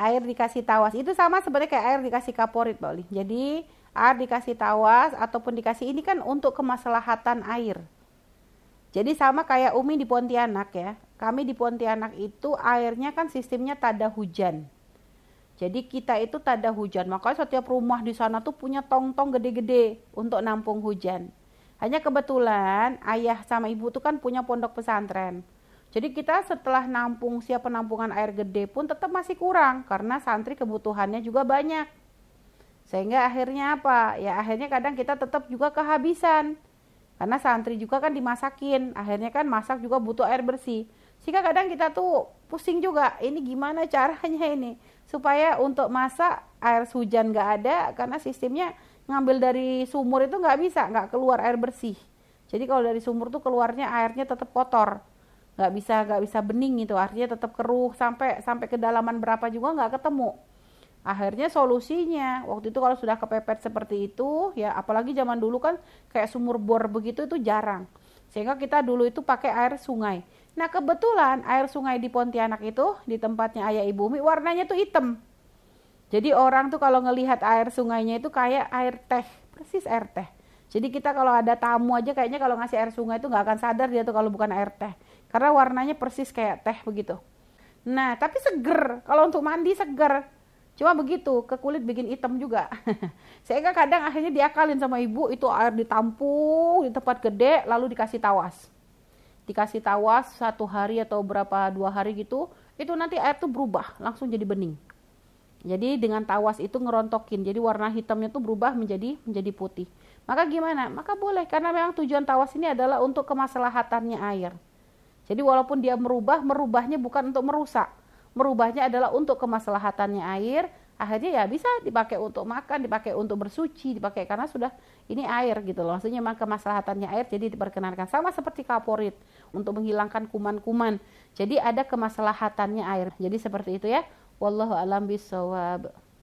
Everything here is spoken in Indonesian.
air dikasih tawas itu sama seperti kayak air dikasih kaporit Oli. Jadi air dikasih tawas ataupun dikasih ini kan untuk kemaslahatan air. Jadi sama kayak Umi di Pontianak ya. Kami di Pontianak itu airnya kan sistemnya tada hujan. Jadi kita itu tada hujan. Makanya setiap rumah di sana tuh punya tong-tong gede-gede untuk nampung hujan. Hanya kebetulan ayah sama ibu tuh kan punya pondok pesantren. Jadi kita setelah nampung siap penampungan air gede pun tetap masih kurang karena santri kebutuhannya juga banyak. Sehingga akhirnya apa? Ya akhirnya kadang kita tetap juga kehabisan. Karena santri juga kan dimasakin. Akhirnya kan masak juga butuh air bersih. Sehingga kadang kita tuh pusing juga. Ini gimana caranya ini? Supaya untuk masak air hujan nggak ada karena sistemnya ngambil dari sumur itu nggak bisa, nggak keluar air bersih. Jadi kalau dari sumur tuh keluarnya airnya tetap kotor nggak bisa nggak bisa bening gitu. Artinya tetap keruh sampai sampai kedalaman berapa juga nggak ketemu. Akhirnya solusinya waktu itu kalau sudah kepepet seperti itu ya apalagi zaman dulu kan kayak sumur bor begitu itu jarang. Sehingga kita dulu itu pakai air sungai. Nah kebetulan air sungai di Pontianak itu di tempatnya ayah ibu Umi warnanya tuh hitam. Jadi orang tuh kalau ngelihat air sungainya itu kayak air teh persis air teh. Jadi kita kalau ada tamu aja kayaknya kalau ngasih air sungai itu nggak akan sadar dia tuh kalau bukan air teh karena warnanya persis kayak teh begitu. Nah, tapi seger. Kalau untuk mandi seger. Cuma begitu, ke kulit bikin hitam juga. Sehingga kadang akhirnya diakalin sama ibu, itu air ditampung di tempat gede, lalu dikasih tawas. Dikasih tawas satu hari atau berapa dua hari gitu, itu nanti air tuh berubah, langsung jadi bening. Jadi dengan tawas itu ngerontokin, jadi warna hitamnya tuh berubah menjadi menjadi putih. Maka gimana? Maka boleh, karena memang tujuan tawas ini adalah untuk kemaslahatannya air. Jadi walaupun dia merubah, merubahnya bukan untuk merusak. Merubahnya adalah untuk kemaslahatannya air. Akhirnya ya bisa dipakai untuk makan, dipakai untuk bersuci, dipakai karena sudah ini air gitu loh. Maksudnya memang kemaslahatannya air jadi diperkenankan. Sama seperti kaporit untuk menghilangkan kuman-kuman. Jadi ada kemaslahatannya air. Jadi seperti itu ya. Wallahu alam bisawab.